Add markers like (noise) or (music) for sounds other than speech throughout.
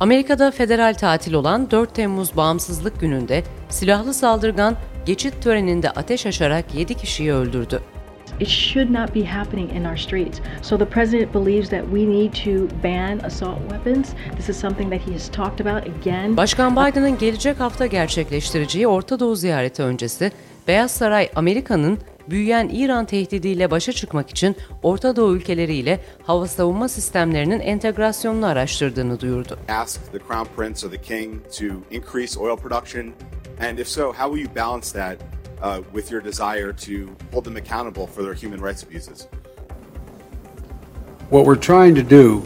Amerika'da federal tatil olan 4 Temmuz Bağımsızlık Günü'nde silahlı saldırgan geçit töreninde ateş açarak 7 kişiyi öldürdü. It should not be happening in our streets. So the president believes that we need to ban assault weapons. This is something that he has talked about again. Başkan Biden'ın gelecek hafta gerçekleştireceği Orta Doğu ziyareti öncesi Beyaz Saray Amerika'nın büyüyen İran tehdidiyle başa çıkmak için Orta Doğu ülkeleriyle hava savunma sistemlerinin entegrasyonunu araştırdığını duyurdu. Ask the Crown Prince or the King to increase oil production and if so how will you balance that uh, with your desire to hold them accountable for their human rights abuses? What we're trying to do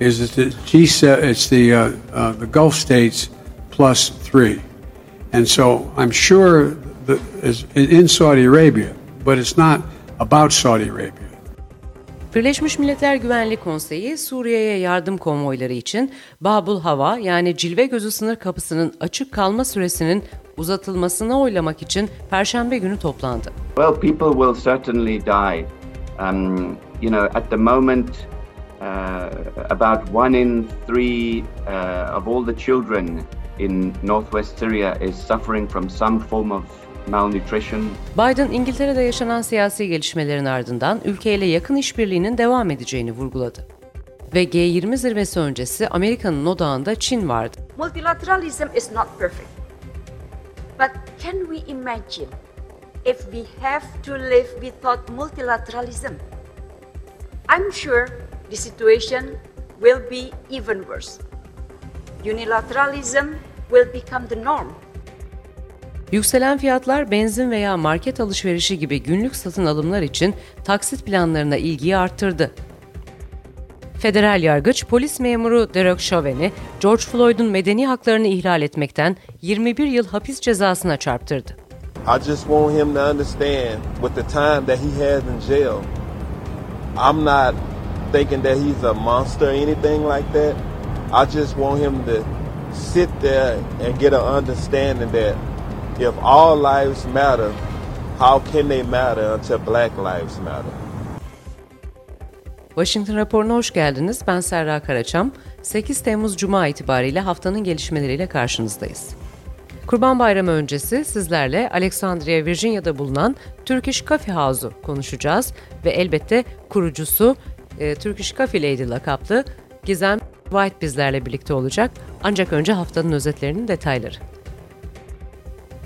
is it's the G7, it's the uh, uh, the Gulf states plus three, and so I'm sure that is in Saudi Arabia, but it's not about Saudi Arabia. Birleşmiş Milletler Güvenlik Konseyi Suriye'ye yardım konvoyları için Babul Hava yani Cilve Gözü sınır kapısının açık kalma süresinin uzatılmasını oylamak için Perşembe günü toplandı. Well, people will certainly die. Um, you know, at the moment, uh, about one in three uh, of all the children in northwest Syria is suffering from some form of malnutrition. Biden, İngiltere'de yaşanan siyasi gelişmelerin ardından ülkeyle yakın işbirliğinin devam edeceğini vurguladı. Ve G20 zirvesi öncesi Amerika'nın odağında Çin vardı. Multilateralism is not perfect. But can we imagine if we have to live without multilateralism? I'm sure the situation will be even worse. Unilateralism will become the norm. Yükselen fiyatlar benzin veya market alışverişi gibi günlük satın alımlar için taksit planlarına ilgiyi arttırdı. Federal yargıç polis memuru Derek Chauvin'i George Floyd'un medeni haklarını ihlal etmekten 21 yıl hapis cezasına çarptırdı. I just want him to understand with the time that he has in jail. I'm not thinking that he's a monster or anything like that. I just want him to sit there and get an understanding that if all lives matter, how can they matter until black lives matter? Washington raporuna hoş geldiniz. Ben Serra Karaçam. 8 Temmuz Cuma itibariyle haftanın gelişmeleriyle karşınızdayız. Kurban Bayramı öncesi sizlerle Alexandria, Virginia'da bulunan Turkish Coffee House'u konuşacağız ve elbette kurucusu e, Turkish Coffee Lady lakaplı Gizem White bizlerle birlikte olacak. Ancak önce haftanın özetlerinin detayları.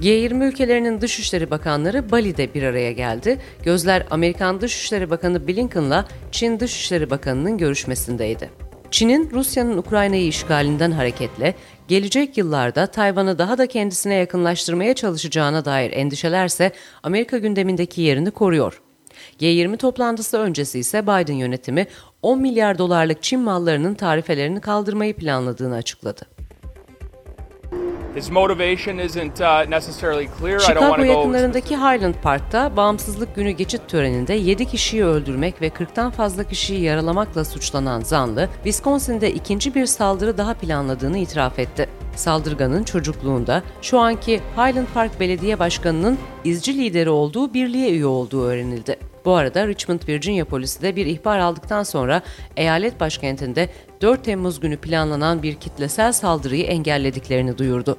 G20 ülkelerinin Dışişleri Bakanları Bali'de bir araya geldi. Gözler Amerikan Dışişleri Bakanı Blinken'la Çin Dışişleri Bakanı'nın görüşmesindeydi. Çin'in Rusya'nın Ukrayna'yı işgalinden hareketle gelecek yıllarda Tayvan'ı daha da kendisine yakınlaştırmaya çalışacağına dair endişelerse Amerika gündemindeki yerini koruyor. G20 toplantısı öncesi ise Biden yönetimi 10 milyar dolarlık Çin mallarının tarifelerini kaldırmayı planladığını açıkladı. Chicago want to go yakınlarındaki Highland Park'ta bağımsızlık günü geçit töreninde 7 kişiyi öldürmek ve 40'tan fazla kişiyi yaralamakla suçlanan zanlı, Wisconsin'de ikinci bir saldırı daha planladığını itiraf etti. Saldırganın çocukluğunda şu anki Highland Park Belediye Başkanı'nın izci lideri olduğu birliğe üye olduğu öğrenildi. Bu arada Richmond, Virginia polisi de bir ihbar aldıktan sonra eyalet başkentinde 4 Temmuz günü planlanan bir kitlesel saldırıyı engellediklerini duyurdu.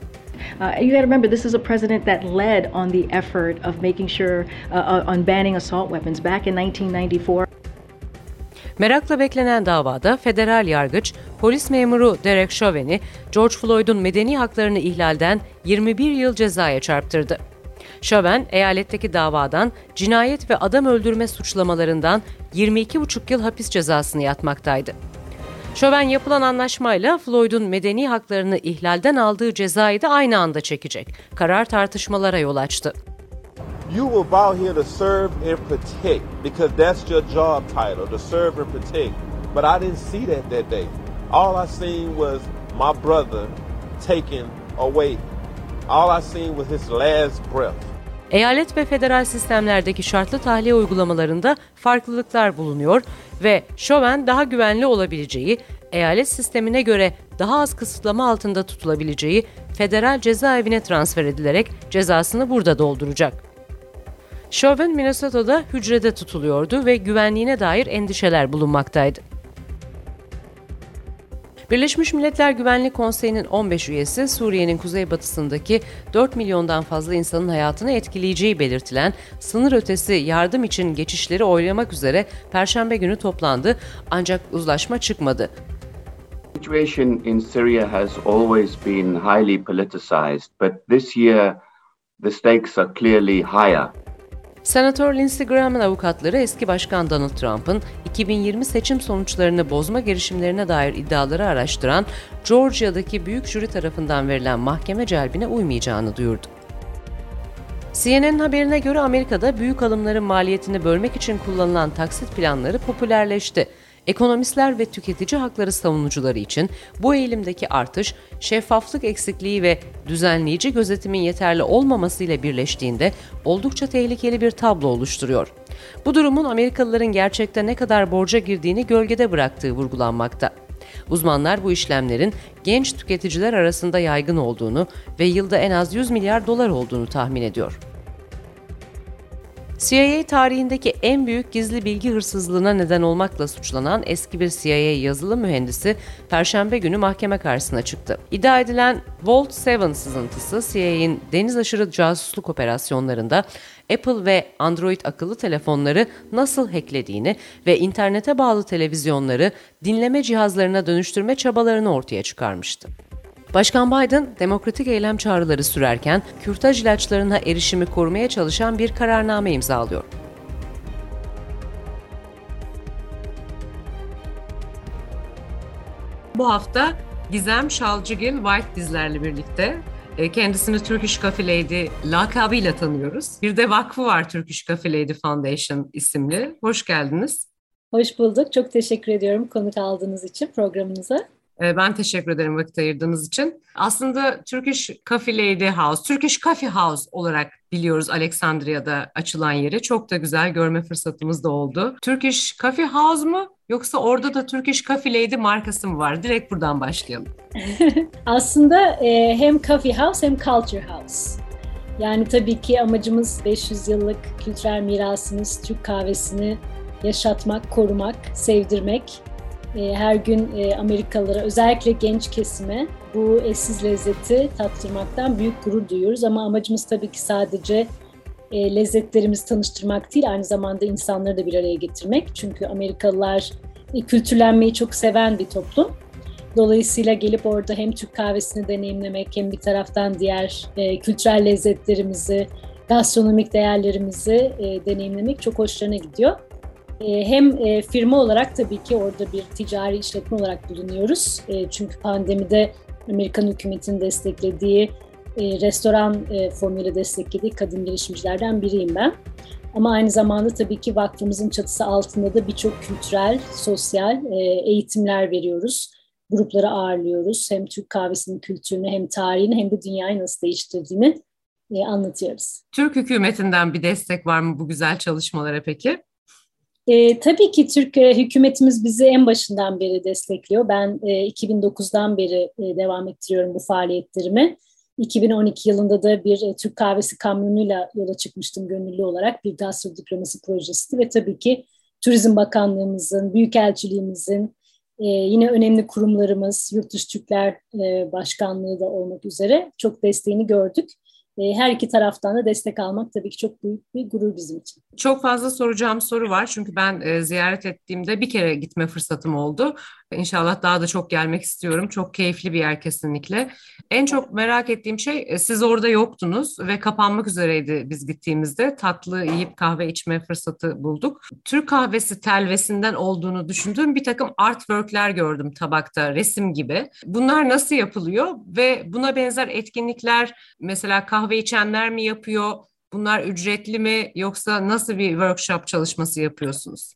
Uh, you got to remember, this is a president that led on the effort of making sure uh, uh, on banning assault weapons back in 1994. Merakla beklenen davada federal yargıç, polis memuru Derek Chauvin'i George Floyd'un medeni haklarını ihlalden 21 yıl cezaya çarptırdı. Chauvin, eyaletteki davadan cinayet ve adam öldürme suçlamalarından 22,5 yıl hapis cezasını yatmaktaydı. Chauvin yapılan anlaşmayla Floyd'un medeni haklarını ihlalden aldığı cezayı da aynı anda çekecek. Karar tartışmalara yol açtı. You were out here to serve and protect because that's your job title, to serve and protect. But I didn't see that that day. All I seen was my brother taken away. All I seen was his last breath. Eyalet ve federal sistemlerdeki şartlı tahliye uygulamalarında farklılıklar bulunuyor ve Chauvin daha güvenli olabileceği, eyalet sistemine göre daha az kısıtlama altında tutulabileceği federal cezaevine transfer edilerek cezasını burada dolduracak. Chauvin Minnesota'da hücrede tutuluyordu ve güvenliğine dair endişeler bulunmaktaydı. Birleşmiş Milletler Güvenlik Konseyi'nin 15 üyesi Suriye'nin kuzeybatısındaki 4 milyondan fazla insanın hayatını etkileyeceği belirtilen sınır ötesi yardım için geçişleri oylamak üzere Perşembe günü toplandı ancak uzlaşma çıkmadı. Situation in Syria has always been highly politicized, but this year the stakes are clearly higher. Senatör Lindsey Graham'ın avukatları eski başkan Donald Trump'ın 2020 seçim sonuçlarını bozma girişimlerine dair iddiaları araştıran Georgia'daki büyük jüri tarafından verilen mahkeme celbine uymayacağını duyurdu. CNN'in haberine göre Amerika'da büyük alımların maliyetini bölmek için kullanılan taksit planları popülerleşti. Ekonomistler ve tüketici hakları savunucuları için bu eğilimdeki artış, şeffaflık eksikliği ve düzenleyici gözetimin yeterli olmamasıyla birleştiğinde oldukça tehlikeli bir tablo oluşturuyor. Bu durumun Amerikalıların gerçekte ne kadar borca girdiğini gölgede bıraktığı vurgulanmakta. Uzmanlar bu işlemlerin genç tüketiciler arasında yaygın olduğunu ve yılda en az 100 milyar dolar olduğunu tahmin ediyor. CIA tarihindeki en büyük gizli bilgi hırsızlığına neden olmakla suçlanan eski bir CIA yazılım mühendisi Perşembe günü mahkeme karşısına çıktı. İddia edilen Vault 7 sızıntısı CIA'in deniz aşırı casusluk operasyonlarında Apple ve Android akıllı telefonları nasıl hacklediğini ve internete bağlı televizyonları dinleme cihazlarına dönüştürme çabalarını ortaya çıkarmıştı. Başkan Biden, demokratik eylem çağrıları sürerken kürtaj ilaçlarına erişimi korumaya çalışan bir kararname imzalıyor. Bu hafta Gizem Şalcıgil White dizlerle birlikte e, kendisini Turkish Coffee Lady lakabıyla tanıyoruz. Bir de vakfı var Turkish Coffee Lady Foundation isimli. Hoş geldiniz. Hoş bulduk. Çok teşekkür ediyorum konuk aldığınız için programınıza. Ee, ben teşekkür ederim vakit ayırdığınız için. Aslında Turkish Coffee Lady House, Turkish Coffee House olarak biliyoruz Alexandria'da açılan yeri. Çok da güzel görme fırsatımız da oldu. Turkish Coffee House mu yoksa orada da Turkish Coffee Lady markası mı var? Direkt buradan başlayalım. (laughs) Aslında e, hem Coffee House hem Culture House. Yani tabii ki amacımız 500 yıllık kültürel mirasımız, Türk kahvesini yaşatmak, korumak, sevdirmek e, her gün e, Amerikalılara özellikle genç kesime bu eşsiz lezzeti tattırmaktan büyük gurur duyuyoruz. Ama amacımız tabii ki sadece e, lezzetlerimizi tanıştırmak değil, aynı zamanda insanları da bir araya getirmek. Çünkü Amerikalılar kültürlenmeyi çok seven bir toplum. Dolayısıyla gelip orada hem Türk kahvesini deneyimlemek hem bir taraftan diğer e, kültürel lezzetlerimizi, gastronomik değerlerimizi e, deneyimlemek çok hoşlarına gidiyor. Ee, hem e, firma olarak tabii ki orada bir ticari işletme olarak bulunuyoruz. E, çünkü pandemide Amerikan hükümetinin desteklediği, e, restoran formuyla desteklediği kadın girişimcilerden biriyim ben. Ama aynı zamanda tabii ki vakfımızın çatısı altında da birçok kültürel, sosyal eğitimler veriyoruz. Grupları ağırlıyoruz. Hem Türk kahvesinin kültürünü hem tarihini hem de dünyayı nasıl değiştirdiğini anlatıyoruz. Türk hükümetinden bir destek var mı bu güzel çalışmalara peki? E, tabii ki Türk e, hükümetimiz bizi en başından beri destekliyor. Ben e, 2009'dan beri e, devam ettiriyorum bu faaliyetlerimi. 2012 yılında da bir e, Türk kahvesi kamyonuyla yola çıkmıştım gönüllü olarak bir gastro diplomasi projesi ve tabii ki Turizm Bakanlığımızın, Büyükelçiliğimizin, e, yine önemli kurumlarımız, Yurtdışı Türkler e, Başkanlığı da olmak üzere çok desteğini gördük. Ee, her iki taraftan da destek almak tabii ki çok büyük bir gurur bizim için. Çok fazla soracağım soru var çünkü ben e, ziyaret ettiğimde bir kere gitme fırsatım oldu. İnşallah daha da çok gelmek istiyorum. Çok keyifli bir yer kesinlikle. En çok merak ettiğim şey e, siz orada yoktunuz ve kapanmak üzereydi biz gittiğimizde. Tatlı yiyip kahve içme fırsatı bulduk. Türk kahvesi telvesinden olduğunu düşündüğüm bir takım artworkler gördüm tabakta, resim gibi. Bunlar nasıl yapılıyor ve buna benzer etkinlikler mesela kahve içenler mi yapıyor? Bunlar ücretli mi yoksa nasıl bir workshop çalışması yapıyorsunuz?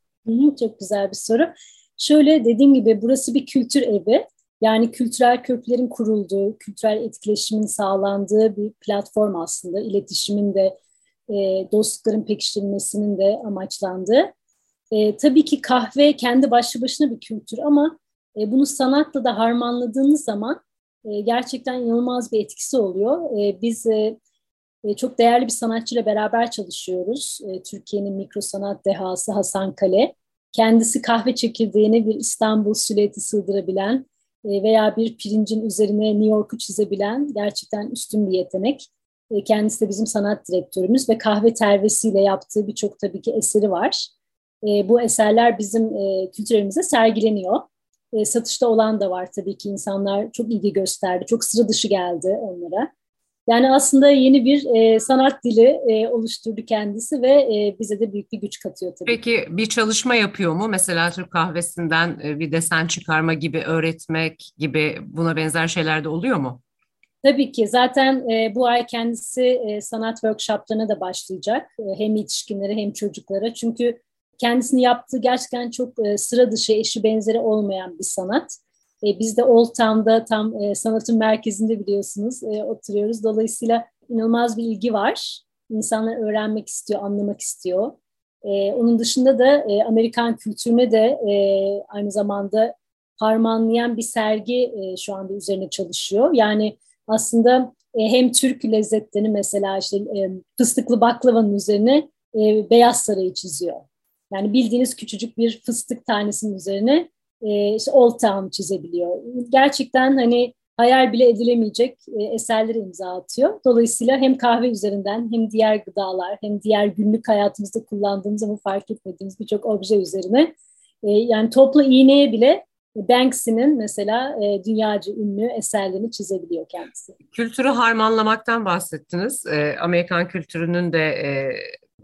çok güzel bir soru. Şöyle dediğim gibi burası bir kültür evi. Yani kültürel köklerin kurulduğu, kültürel etkileşimin sağlandığı bir platform aslında. İletişimin de, e, dostlukların pekiştirilmesinin de amaçlandığı. E, tabii ki kahve kendi başlı başına bir kültür ama e, bunu sanatla da harmanladığınız zaman e, gerçekten inanılmaz bir etkisi oluyor. E, biz e, e çok değerli bir sanatçıyla beraber çalışıyoruz. E, Türkiye'nin mikro sanat dehası Hasan Kale. Kendisi kahve çekirdeğine bir İstanbul silüeti sığdırabilen e, veya bir pirincin üzerine New York'u çizebilen gerçekten üstün bir yetenek. E, kendisi de bizim sanat direktörümüz ve kahve tervesiyle yaptığı birçok tabii ki eseri var. E, bu eserler bizim kültürümüzde sergileniyor. Satışta olan da var tabii ki insanlar çok ilgi gösterdi, çok sıra dışı geldi onlara. Yani aslında yeni bir e, sanat dili e, oluşturdu kendisi ve e, bize de büyük bir güç katıyor tabii. Peki bir çalışma yapıyor mu? Mesela Türk kahvesinden e, bir desen çıkarma gibi, öğretmek gibi buna benzer şeyler de oluyor mu? Tabii ki. Zaten e, bu ay kendisi e, sanat workshoplarına da başlayacak. E, hem yetişkinlere hem çocuklara. Çünkü kendisini yaptığı gerçekten çok e, sıra dışı, eşi benzeri olmayan bir sanat. E, biz de Old Town'da tam e, sanatın merkezinde biliyorsunuz e, oturuyoruz. Dolayısıyla inanılmaz bir ilgi var. İnsanlar öğrenmek istiyor, anlamak istiyor. E, onun dışında da e, Amerikan kültürüne de e, aynı zamanda harmanlayan bir sergi e, şu anda üzerine çalışıyor. Yani aslında e, hem Türk lezzetlerini mesela işte e, fıstıklı baklavanın üzerine e, beyaz sarayı çiziyor. Yani bildiğiniz küçücük bir fıstık tanesinin üzerine e, işte Old Town çizebiliyor. Gerçekten hani hayal bile edilemeyecek e, eserleri imza atıyor. Dolayısıyla hem kahve üzerinden hem diğer gıdalar hem diğer günlük hayatımızda kullandığımız ama fark etmediğimiz birçok obje üzerine e, yani toplu iğneye bile Banksy'nin mesela e, dünyaca ünlü eserlerini çizebiliyor kendisi. Kültürü harmanlamaktan bahsettiniz. E, Amerikan kültürünün de e,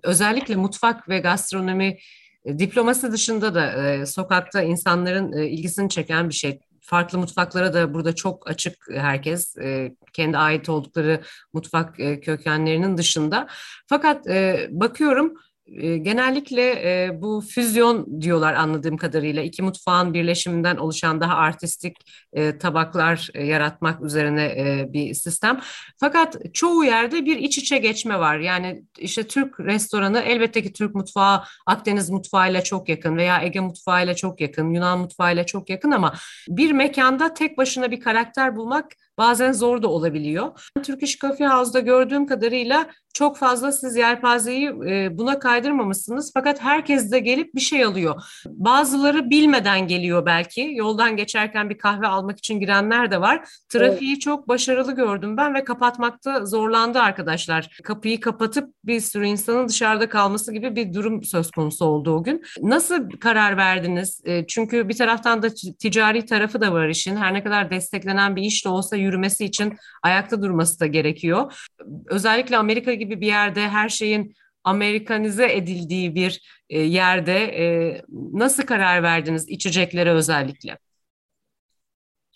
özellikle mutfak ve gastronomi e, diplomasi dışında da e, sokakta insanların e, ilgisini çeken bir şey. Farklı mutfaklara da burada çok açık herkes e, kendi ait oldukları mutfak e, kökenlerinin dışında. Fakat bakıyorum genellikle e, bu füzyon diyorlar anladığım kadarıyla iki mutfağın birleşiminden oluşan daha artistik e, tabaklar e, yaratmak üzerine e, bir sistem. Fakat çoğu yerde bir iç içe geçme var. Yani işte Türk restoranı elbette ki Türk mutfağı Akdeniz mutfağıyla çok yakın veya Ege mutfağıyla çok yakın, Yunan mutfağıyla çok yakın ama bir mekanda tek başına bir karakter bulmak bazen zor da olabiliyor. Turkish Coffee House'da gördüğüm kadarıyla çok fazla siz yelpazeyi e, buna kaydırmamışsınız. Fakat herkes de gelip bir şey alıyor. Bazıları bilmeden geliyor belki. Yoldan geçerken bir kahve almak için girenler de var. Trafiği evet. çok başarılı gördüm ben ve kapatmakta zorlandı arkadaşlar. Kapıyı kapatıp bir sürü insanın dışarıda kalması gibi bir durum söz konusu oldu o gün. Nasıl karar verdiniz? E, çünkü bir taraftan da ticari tarafı da var işin. Her ne kadar desteklenen bir iş de olsa yürümesi için ayakta durması da gerekiyor. Özellikle Amerika gibi bir yerde her şeyin Amerikanize edildiği bir e, yerde e, nasıl karar verdiniz içeceklere özellikle?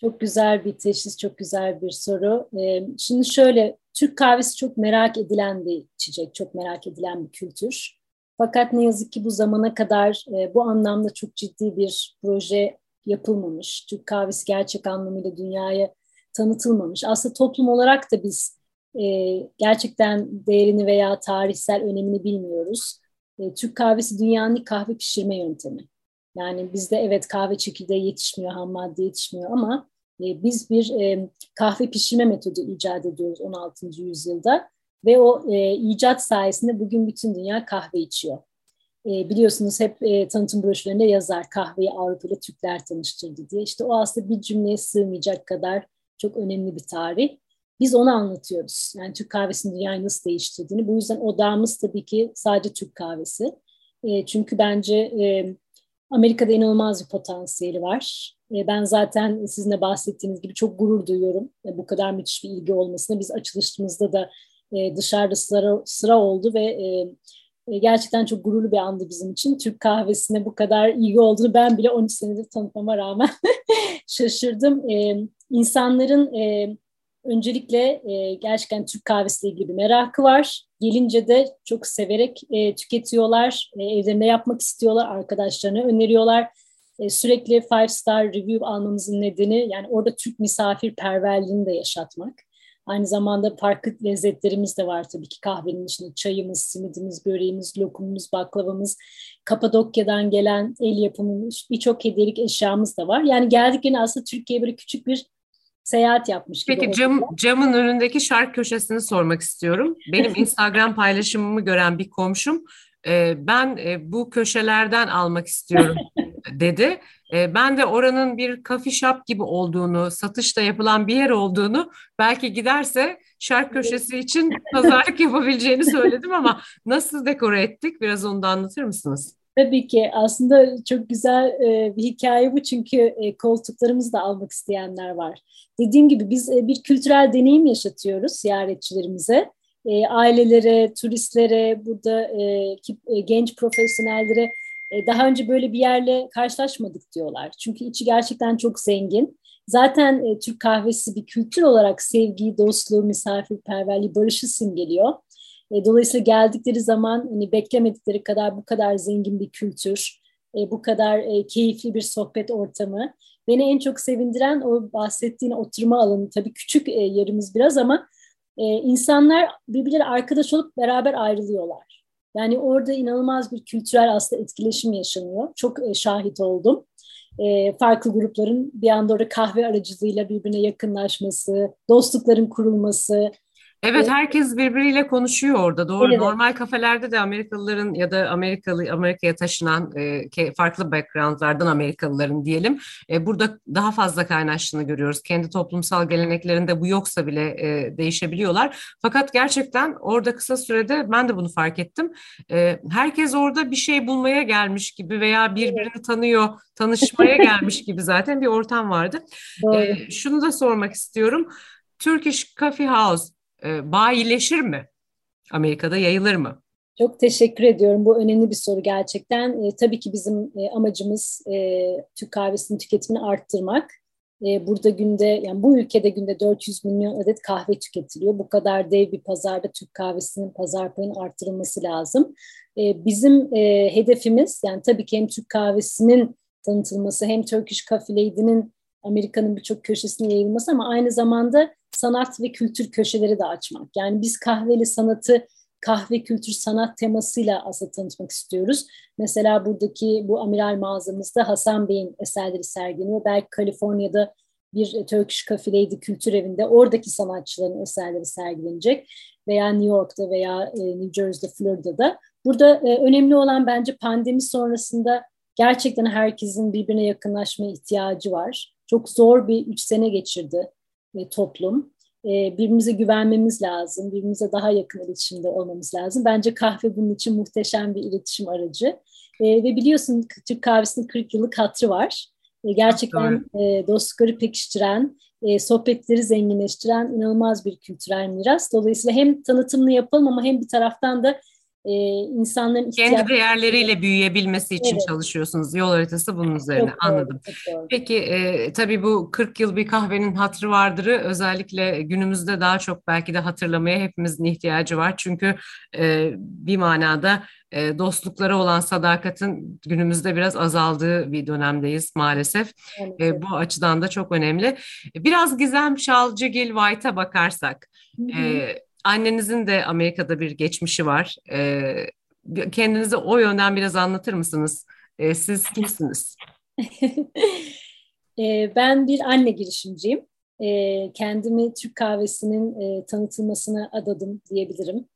Çok güzel bir teşhis, çok güzel bir soru. E, şimdi şöyle, Türk kahvesi çok merak edilen bir içecek, çok merak edilen bir kültür. Fakat ne yazık ki bu zamana kadar bu anlamda çok ciddi bir proje yapılmamış. Türk kahvesi gerçek anlamıyla dünyaya tanıtılmamış. Aslında toplum olarak da biz e, gerçekten değerini veya tarihsel önemini bilmiyoruz. E, Türk kahvesi dünyanın ilk kahve pişirme yöntemi. Yani bizde evet kahve çekirdeği yetişmiyor, ham madde yetişmiyor ama e, biz bir e, kahve pişirme metodu icat ediyoruz 16. yüzyılda ve o e, icat sayesinde bugün bütün dünya kahve içiyor. E, biliyorsunuz hep e, tanıtım broşürlerinde yazar kahveyi Avrupa ile Türkler tanıştırdı diye. İşte o aslında bir cümleye sığmayacak kadar çok önemli bir tarih. Biz onu anlatıyoruz. Yani Türk kahvesinin dünyayı nasıl değiştirdiğini. Bu yüzden odamız tabii ki sadece Türk kahvesi. E, çünkü bence e, Amerika'da inanılmaz bir potansiyeli var. E, ben zaten sizin de bahsettiğiniz gibi çok gurur duyuyorum. E, bu kadar müthiş bir ilgi olmasına. Biz açılışımızda da e, dışarıda sıra, sıra oldu ve e, e gerçekten çok gururlu bir andı bizim için. Türk kahvesine bu kadar ilgi olduğunu ben bile 13 senedir tanıtmama rağmen (laughs) şaşırdım. E, insanların e, öncelikle e, gerçekten Türk kahvesiyle ilgili bir merakı var. Gelince de çok severek e, tüketiyorlar, e, evlerinde yapmak istiyorlar, arkadaşlarına öneriyorlar. E, sürekli five star review almamızın nedeni yani orada Türk misafirperverliğini de yaşatmak. Aynı zamanda farklı lezzetlerimiz de var tabii ki kahvenin içinde çayımız, simidimiz, böreğimiz, lokumumuz, baklavamız, Kapadokya'dan gelen el yapımı birçok hediyelik eşyamız da var. Yani geldiklerinde aslında Türkiye'ye böyle küçük bir seyahat yapmış gibi. Peki cam, camın önündeki şark köşesini sormak istiyorum. Benim Instagram paylaşımımı gören bir komşum e, ben e, bu köşelerden almak istiyorum (laughs) dedi. E, ben de oranın bir coffee shop gibi olduğunu, satışta yapılan bir yer olduğunu, belki giderse şark köşesi için pazarlık (laughs) yapabileceğini söyledim ama nasıl dekore ettik? Biraz onu da anlatır mısınız? Tabii ki aslında çok güzel e, bir hikaye bu çünkü e, koltuklarımızı da almak isteyenler var. Dediğim gibi biz e, bir kültürel deneyim yaşatıyoruz ziyaretçilerimize. E, ailelere, turistlere, burada genç profesyonellere daha önce böyle bir yerle karşılaşmadık diyorlar. Çünkü içi gerçekten çok zengin. Zaten Türk kahvesi bir kültür olarak sevgiyi, dostluğu, misafirperverliği, barışı simgeliyor. E, dolayısıyla geldikleri zaman hani beklemedikleri kadar bu kadar zengin bir kültür, e, bu kadar e, keyifli bir sohbet ortamı. Beni en çok sevindiren o bahsettiğin oturma alanı tabii küçük e, yerimiz biraz ama e, insanlar birbirleri arkadaş olup beraber ayrılıyorlar. Yani orada inanılmaz bir kültürel aslında etkileşim yaşanıyor. Çok e, şahit oldum. E, farklı grupların bir anda orada kahve aracılığıyla birbirine yakınlaşması, dostlukların kurulması, Evet herkes birbiriyle konuşuyor orada doğru. Evet. Normal kafelerde de Amerikalıların ya da Amerikalı Amerika'ya taşınan e, farklı backgroundlardan Amerikalıların diyelim e, burada daha fazla kaynaştığını görüyoruz. Kendi toplumsal geleneklerinde bu yoksa bile e, değişebiliyorlar. Fakat gerçekten orada kısa sürede ben de bunu fark ettim. E, herkes orada bir şey bulmaya gelmiş gibi veya birbirini tanıyor, tanışmaya (laughs) gelmiş gibi zaten bir ortam vardı. E, şunu da sormak istiyorum. Turkish Coffee House e, mi? Amerika'da yayılır mı? Çok teşekkür ediyorum. Bu önemli bir soru gerçekten. E, tabii ki bizim e, amacımız e, Türk kahvesinin tüketimini arttırmak. E, burada günde, yani bu ülkede günde 400 milyon adet kahve tüketiliyor. Bu kadar dev bir pazarda Türk kahvesinin pazar payının arttırılması lazım. E, bizim e, hedefimiz, yani tabii ki hem Türk kahvesinin tanıtılması hem Turkish Coffee Lady'nin Amerika'nın birçok köşesine yayılması ama aynı zamanda sanat ve kültür köşeleri de açmak. Yani biz kahveli sanatı kahve kültür sanat temasıyla aslında tanıtmak istiyoruz. Mesela buradaki bu amiral mağazamızda Hasan Bey'in eserleri sergileniyor. Belki Kaliforniya'da bir Turkish Cafe Lady kültür evinde oradaki sanatçıların eserleri sergilenecek veya New York'ta veya e, New Jersey'de, Florida'da. Burada e, önemli olan bence pandemi sonrasında gerçekten herkesin birbirine yakınlaşmaya ihtiyacı var. Çok zor bir üç sene geçirdi e, toplum. E, birbirimize güvenmemiz lazım, birbirimize daha yakın iletişimde olmamız lazım. Bence kahve bunun için muhteşem bir iletişim aracı. E, ve biliyorsun Türk kahvesinin 40 yıllık hatrı var. E, gerçekten e, dostlukları pekiştiren, e, sohbetleri zenginleştiren inanılmaz bir kültürel miras. Dolayısıyla hem tanıtımını yapalım ama hem bir taraftan da e, insanların kendi değerleriyle büyüyebilmesi için evet. çalışıyorsunuz. Yol haritası bunun üzerine çok anladım. Doğru, Peki e, tabii bu 40 yıl bir kahvenin hatırı vardırı özellikle günümüzde daha çok belki de hatırlamaya hepimizin ihtiyacı var. Çünkü e, bir manada e, dostluklara olan sadakatin günümüzde biraz azaldığı bir dönemdeyiz maalesef. Evet. E, bu açıdan da çok önemli. Biraz Gizem Şalcıgil White'a bakarsak, hı hı. E, Annenizin de Amerika'da bir geçmişi var. E, kendinizi o yönden biraz anlatır mısınız? E, siz kimsiniz? (laughs) e, ben bir anne girişimciyim. Kendimi Türk kahvesinin e, tanıtılmasına adadım diyebilirim.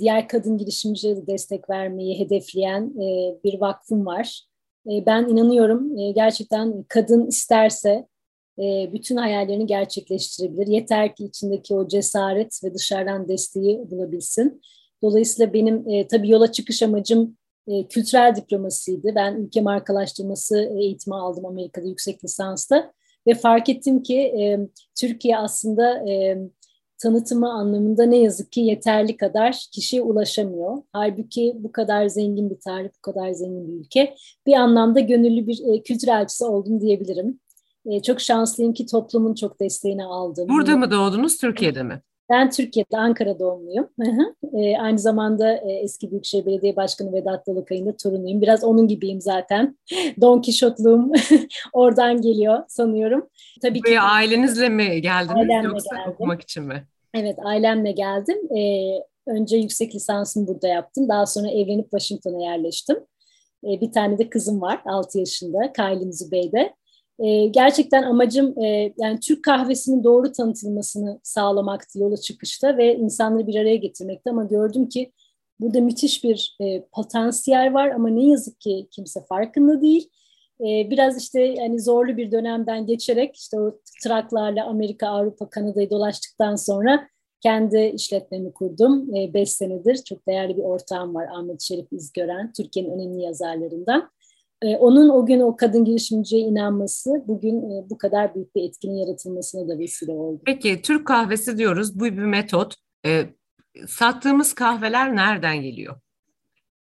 Diğer kadın girişimcilere destek vermeyi hedefleyen e, bir vakfım var. Ben inanıyorum e, gerçekten kadın isterse e, bütün hayallerini gerçekleştirebilir. Yeter ki içindeki o cesaret ve dışarıdan desteği bulabilsin. Dolayısıyla benim e, tabii yola çıkış amacım e, kültürel diplomasiydi. Ben ülke markalaştırması eğitimi aldım Amerika'da yüksek lisansta ve fark ettim ki e, Türkiye aslında e, tanıtımı anlamında ne yazık ki yeterli kadar kişiye ulaşamıyor. Halbuki bu kadar zengin bir tarih, bu kadar zengin bir ülke. Bir anlamda gönüllü bir e, kültür elçisi oldum diyebilirim. E, çok şanslıyım ki toplumun çok desteğini aldım. Burada mı doğdunuz, Türkiye'de mi? Ben Türkiye'de, Ankara doğumluyum. e, aynı zamanda e, eski Büyükşehir Belediye Başkanı Vedat Dalakay'ın da torunuyum. Biraz onun gibiyim zaten. (laughs) Don Kişotluğum (laughs) oradan geliyor sanıyorum. Tabii Buraya ki, ailenizle mi geldiniz yoksa geldim. okumak için mi? Evet, ailemle geldim. E, önce yüksek lisansımı burada yaptım. Daha sonra evlenip Washington'a yerleştim. E, bir tane de kızım var 6 yaşında, Kylie Zübeyde. E, gerçekten amacım e, yani Türk kahvesinin doğru tanıtılmasını sağlamaktı yola çıkışta ve insanları bir araya getirmekti ama gördüm ki burada müthiş bir e, potansiyel var ama ne yazık ki kimse farkında değil. e, biraz işte yani zorlu bir dönemden geçerek işte o traklarla Amerika, Avrupa, Kanada'yı dolaştıktan sonra kendi işletmemi kurdum. 5 e, senedir çok değerli bir ortağım var Ahmet Şerif İzgören, Türkiye'nin önemli yazarlarından. E, onun o gün o kadın girişimciye inanması bugün e, bu kadar büyük bir etkinin yaratılmasına da vesile oldu. Peki Türk kahvesi diyoruz bu bir metot. E, sattığımız kahveler nereden geliyor?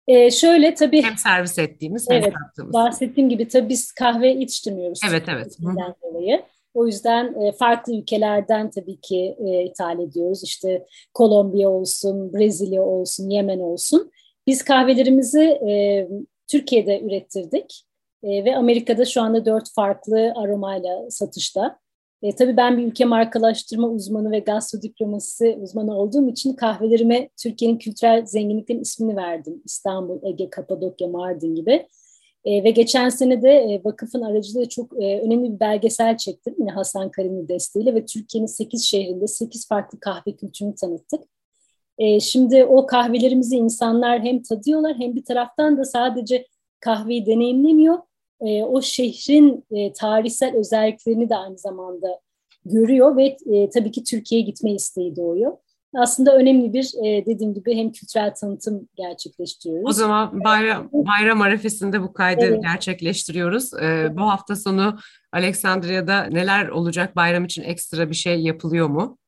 Ee, şöyle tabii hem servis ettiğimiz hem evet, sattığımız. Bahsettiğim gibi tabii biz kahve yetiştirmiyoruz. Evet evet. Dolayı. O yüzden e, farklı ülkelerden tabii ki e, ithal ediyoruz. İşte Kolombiya olsun, Brezilya olsun, Yemen olsun. Biz kahvelerimizi e, Türkiye'de ürettirdik e, ve Amerika'da şu anda dört farklı aromayla satışta. E, tabii ben bir ülke markalaştırma uzmanı ve gastro diplomasisi uzmanı olduğum için kahvelerime Türkiye'nin kültürel zenginliklerinin ismini verdim. İstanbul, Ege, Kapadokya, Mardin gibi. E, ve geçen sene de e, vakıfın aracılığıyla çok e, önemli bir belgesel çektim. Yine Hasan Karim'in desteğiyle ve Türkiye'nin 8 şehrinde 8 farklı kahve kültürünü tanıttık. E, şimdi o kahvelerimizi insanlar hem tadıyorlar hem bir taraftan da sadece kahveyi deneyimlemiyor. E, o şehrin e, tarihsel özelliklerini de aynı zamanda görüyor ve e, tabii ki Türkiye'ye gitme isteği doğuyor. Aslında önemli bir e, dediğim gibi hem kültürel tanıtım gerçekleştiriyoruz. O zaman bayram, bayram arefesinde bu kaydı evet. gerçekleştiriyoruz. Ee, bu hafta sonu Aleksandriya'da neler olacak? Bayram için ekstra bir şey yapılıyor mu?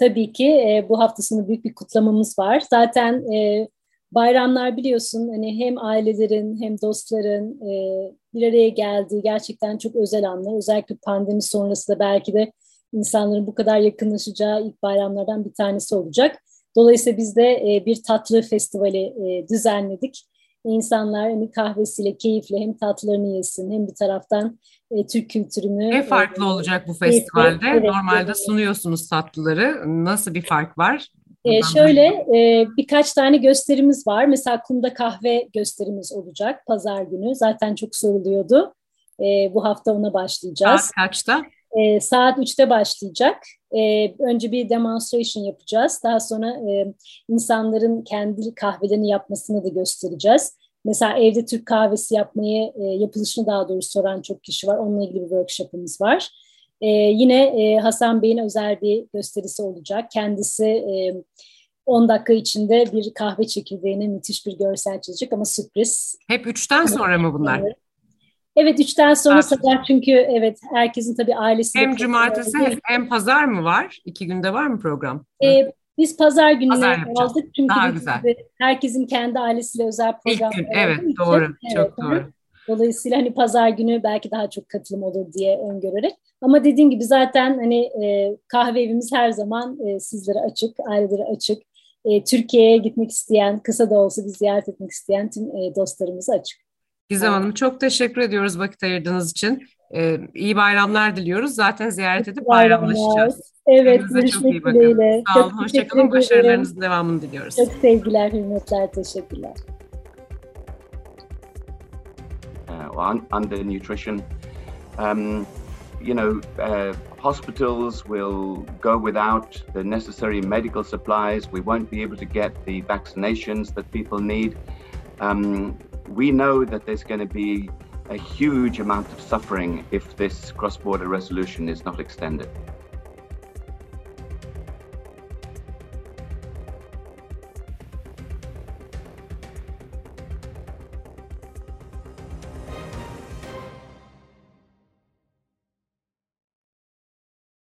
Tabii ki e, bu hafta sonu büyük bir kutlamamız var. Zaten e, bayramlar biliyorsun hani hem ailelerin hem dostların e, bir araya geldiği gerçekten çok özel anlar. Özellikle pandemi sonrası da belki de insanların bu kadar yakınlaşacağı ilk bayramlardan bir tanesi olacak. Dolayısıyla biz de e, bir tatlı festivali e, düzenledik. İnsanlar hani kahvesiyle, keyifle hem tatlılarını yesin hem bir taraftan e, Türk kültürünü... Ne farklı e, olacak bu festivalde? Evet, Normalde evet. sunuyorsunuz tatlıları. Nasıl bir fark var? E, şöyle e, birkaç tane gösterimiz var. Mesela kumda kahve gösterimiz olacak pazar günü. Zaten çok soruluyordu. E, bu hafta ona başlayacağız. Saat kaçta? E, saat 3'te başlayacak. E, önce bir demonstration yapacağız. Daha sonra e, insanların kendi kahvelerini yapmasını da göstereceğiz. Mesela evde Türk kahvesi yapmayı, e, yapılışını daha doğrusu soran çok kişi var. Onunla ilgili bir workshopımız var. E, yine e, Hasan Bey'in özel bir gösterisi olacak. Kendisi e, 10 dakika içinde bir kahve çekirdeğine müthiş bir görsel çizecek ama sürpriz. Hep üçten sonra mı bunlar? Evet üçten sonra sabah çünkü evet herkesin tabii ailesi. Hem cumartesi hem, hem pazar mı var? İki günde var mı program? Ee, biz pazar gününe aldık çünkü Daha güzel. herkesin kendi ailesiyle özel program. İlk gün evet doğru evet, çok doğru. Dolayısıyla hani pazar günü belki daha çok katılım olur diye öngörerek. Ama dediğim gibi zaten hani e, kahve evimiz her zaman e, sizlere açık, ailelere açık. E, Türkiye'ye gitmek isteyen, kısa da olsa bir ziyaret etmek isteyen tüm e, dostlarımıza açık. Gizem Hanım çok teşekkür ediyoruz vakit ayırdığınız için. Ee, iyi bayramlar diliyoruz. Zaten ziyaret edip bayramlaşacağız. Evet, görüşmek dileğiyle. Sağ olun, hoşçakalın. Başarılarınızın devamını diliyoruz. Çok sevgiler, hürmetler, teşekkürler. Uh, under nutrition, um, you know, uh, hospitals will go without the necessary medical supplies. We won't be able to get the vaccinations that people need. Um, we know that there's going to be a huge amount of suffering if this cross border resolution is not extended.